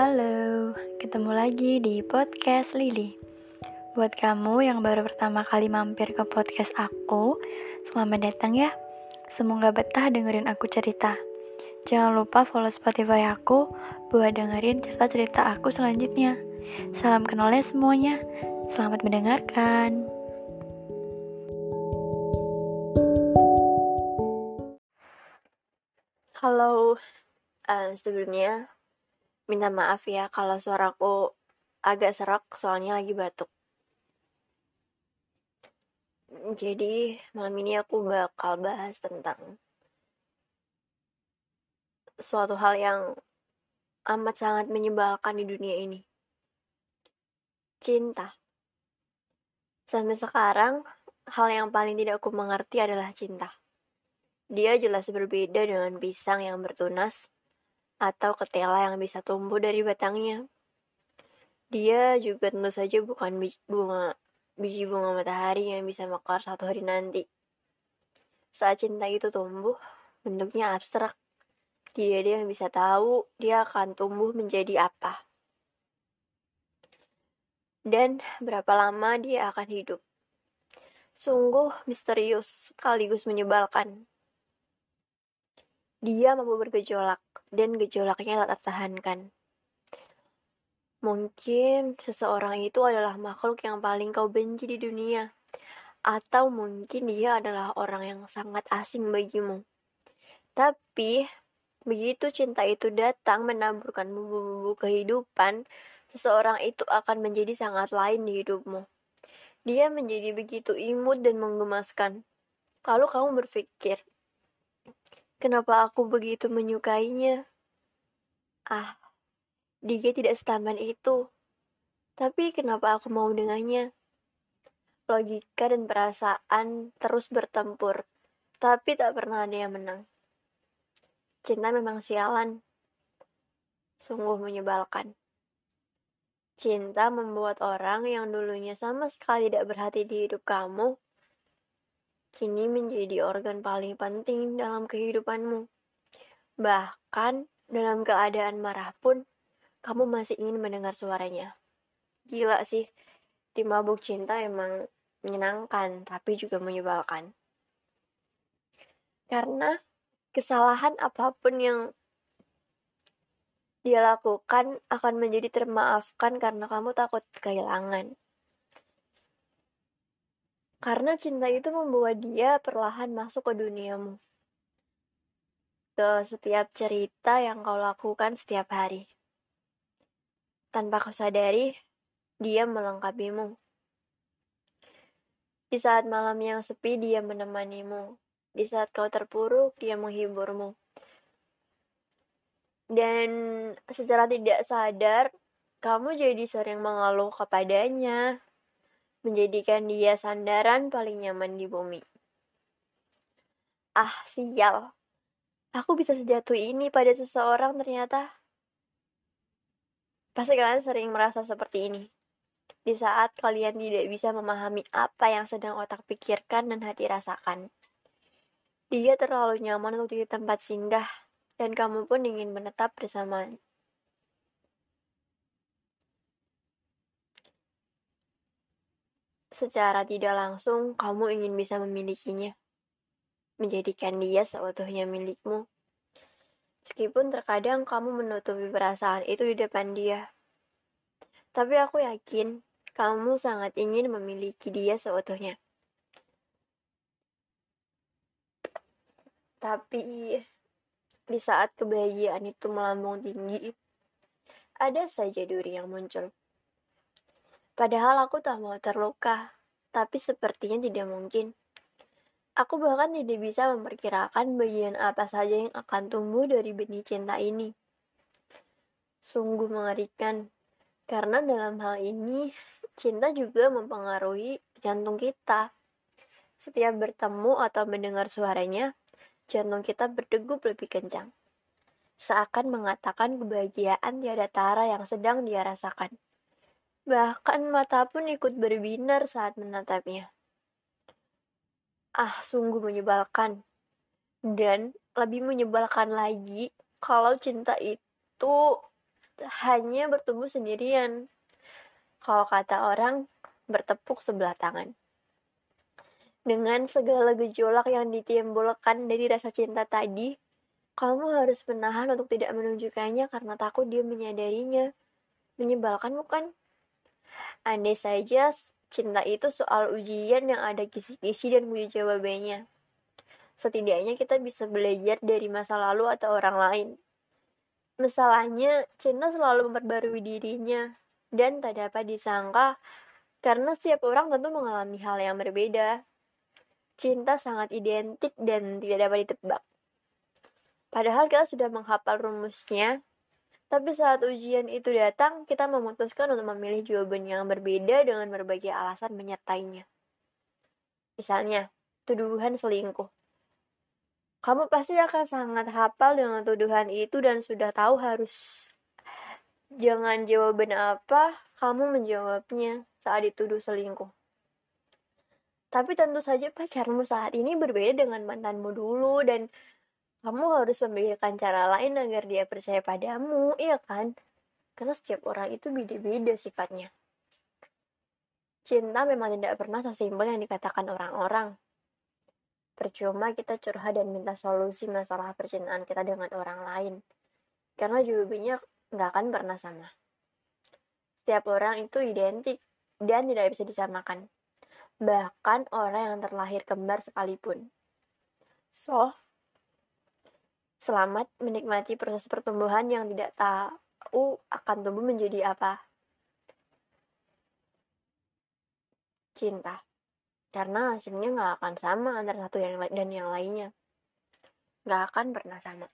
Halo, ketemu lagi di podcast Lili. Buat kamu yang baru pertama kali mampir ke podcast aku, selamat datang ya. Semoga betah dengerin aku cerita. Jangan lupa follow Spotify aku buat dengerin cerita-cerita aku selanjutnya. Salam kenalnya semuanya. Selamat mendengarkan. Halo, uh, sebelumnya minta maaf ya kalau suaraku agak serak soalnya lagi batuk. Jadi malam ini aku bakal bahas tentang suatu hal yang amat sangat menyebalkan di dunia ini. Cinta. Sampai sekarang, hal yang paling tidak aku mengerti adalah cinta. Dia jelas berbeda dengan pisang yang bertunas atau ketela yang bisa tumbuh dari batangnya. Dia juga tentu saja bukan biji bunga, biji bunga matahari yang bisa mekar satu hari nanti. Saat cinta itu tumbuh, bentuknya abstrak. Tidak ada yang bisa tahu dia akan tumbuh menjadi apa. Dan berapa lama dia akan hidup. Sungguh misterius sekaligus menyebalkan. Dia mampu bergejolak, dan gejolaknya tak tertahankan. Mungkin seseorang itu adalah makhluk yang paling kau benci di dunia, atau mungkin dia adalah orang yang sangat asing bagimu. Tapi, begitu cinta itu datang menaburkan bumbu-bumbu kehidupan, seseorang itu akan menjadi sangat lain di hidupmu. Dia menjadi begitu imut dan menggemaskan. Lalu kamu berpikir, Kenapa aku begitu menyukainya? Ah, dia tidak setampan itu. Tapi kenapa aku mau dengannya? Logika dan perasaan terus bertempur, tapi tak pernah ada yang menang. Cinta memang sialan. Sungguh menyebalkan. Cinta membuat orang yang dulunya sama sekali tidak berhati di hidup kamu kini menjadi organ paling penting dalam kehidupanmu. Bahkan dalam keadaan marah pun, kamu masih ingin mendengar suaranya. Gila sih, di mabuk cinta emang menyenangkan, tapi juga menyebalkan. Karena kesalahan apa pun yang dia lakukan akan menjadi termaafkan karena kamu takut kehilangan. Karena cinta itu membawa dia perlahan masuk ke duniamu. Ke setiap cerita yang kau lakukan setiap hari. Tanpa kau sadari, dia melengkapimu. Di saat malam yang sepi, dia menemanimu. Di saat kau terpuruk, dia menghiburmu. Dan secara tidak sadar, kamu jadi sering mengeluh kepadanya, menjadikan dia sandaran paling nyaman di bumi. Ah, sial. Aku bisa sejatuh ini pada seseorang ternyata. Pasti kalian sering merasa seperti ini. Di saat kalian tidak bisa memahami apa yang sedang otak pikirkan dan hati rasakan. Dia terlalu nyaman untuk di tempat singgah, dan kamu pun ingin menetap bersama Secara tidak langsung, kamu ingin bisa memilikinya, menjadikan dia seutuhnya milikmu. Meskipun terkadang kamu menutupi perasaan itu di depan dia. Tapi aku yakin kamu sangat ingin memiliki dia seutuhnya. Tapi di saat kebahagiaan itu melambung tinggi, ada saja duri yang muncul. Padahal aku tak mau terluka, tapi sepertinya tidak mungkin. Aku bahkan tidak bisa memperkirakan bagian apa saja yang akan tumbuh dari benih cinta ini. Sungguh mengerikan, karena dalam hal ini cinta juga mempengaruhi jantung kita. Setiap bertemu atau mendengar suaranya, jantung kita berdegup lebih kencang. Seakan mengatakan kebahagiaan tiada tara yang sedang dia rasakan. Bahkan mata pun ikut berbinar saat menatapnya. Ah, sungguh menyebalkan. Dan lebih menyebalkan lagi kalau cinta itu hanya bertumbuh sendirian. Kalau kata orang, bertepuk sebelah tangan. Dengan segala gejolak yang ditimbulkan dari rasa cinta tadi, kamu harus menahan untuk tidak menunjukkannya karena takut dia menyadarinya. Menyebalkan bukan? Andai saja cinta itu soal ujian yang ada kisi-kisi dan uji jawabannya. Setidaknya kita bisa belajar dari masa lalu atau orang lain. Masalahnya, cinta selalu memperbarui dirinya dan tak dapat disangka karena setiap orang tentu mengalami hal yang berbeda. Cinta sangat identik dan tidak dapat ditebak. Padahal kita sudah menghafal rumusnya, tapi saat ujian itu datang, kita memutuskan untuk memilih jawaban yang berbeda dengan berbagai alasan menyertainya. Misalnya, tuduhan selingkuh. Kamu pasti akan sangat hafal dengan tuduhan itu dan sudah tahu harus jangan jawaban apa kamu menjawabnya saat dituduh selingkuh. Tapi tentu saja pacarmu saat ini berbeda dengan mantanmu dulu dan kamu harus memikirkan cara lain agar dia percaya padamu, iya kan? Karena setiap orang itu beda-beda sifatnya. Cinta memang tidak pernah sesimpel yang dikatakan orang-orang. Percuma kita curhat dan minta solusi masalah percintaan kita dengan orang lain. Karena jawabannya nggak akan pernah sama. Setiap orang itu identik dan tidak bisa disamakan. Bahkan orang yang terlahir kembar sekalipun. So, selamat menikmati proses pertumbuhan yang tidak tahu akan tumbuh menjadi apa. Cinta. Karena hasilnya nggak akan sama antara satu yang dan yang lainnya. Nggak akan pernah sama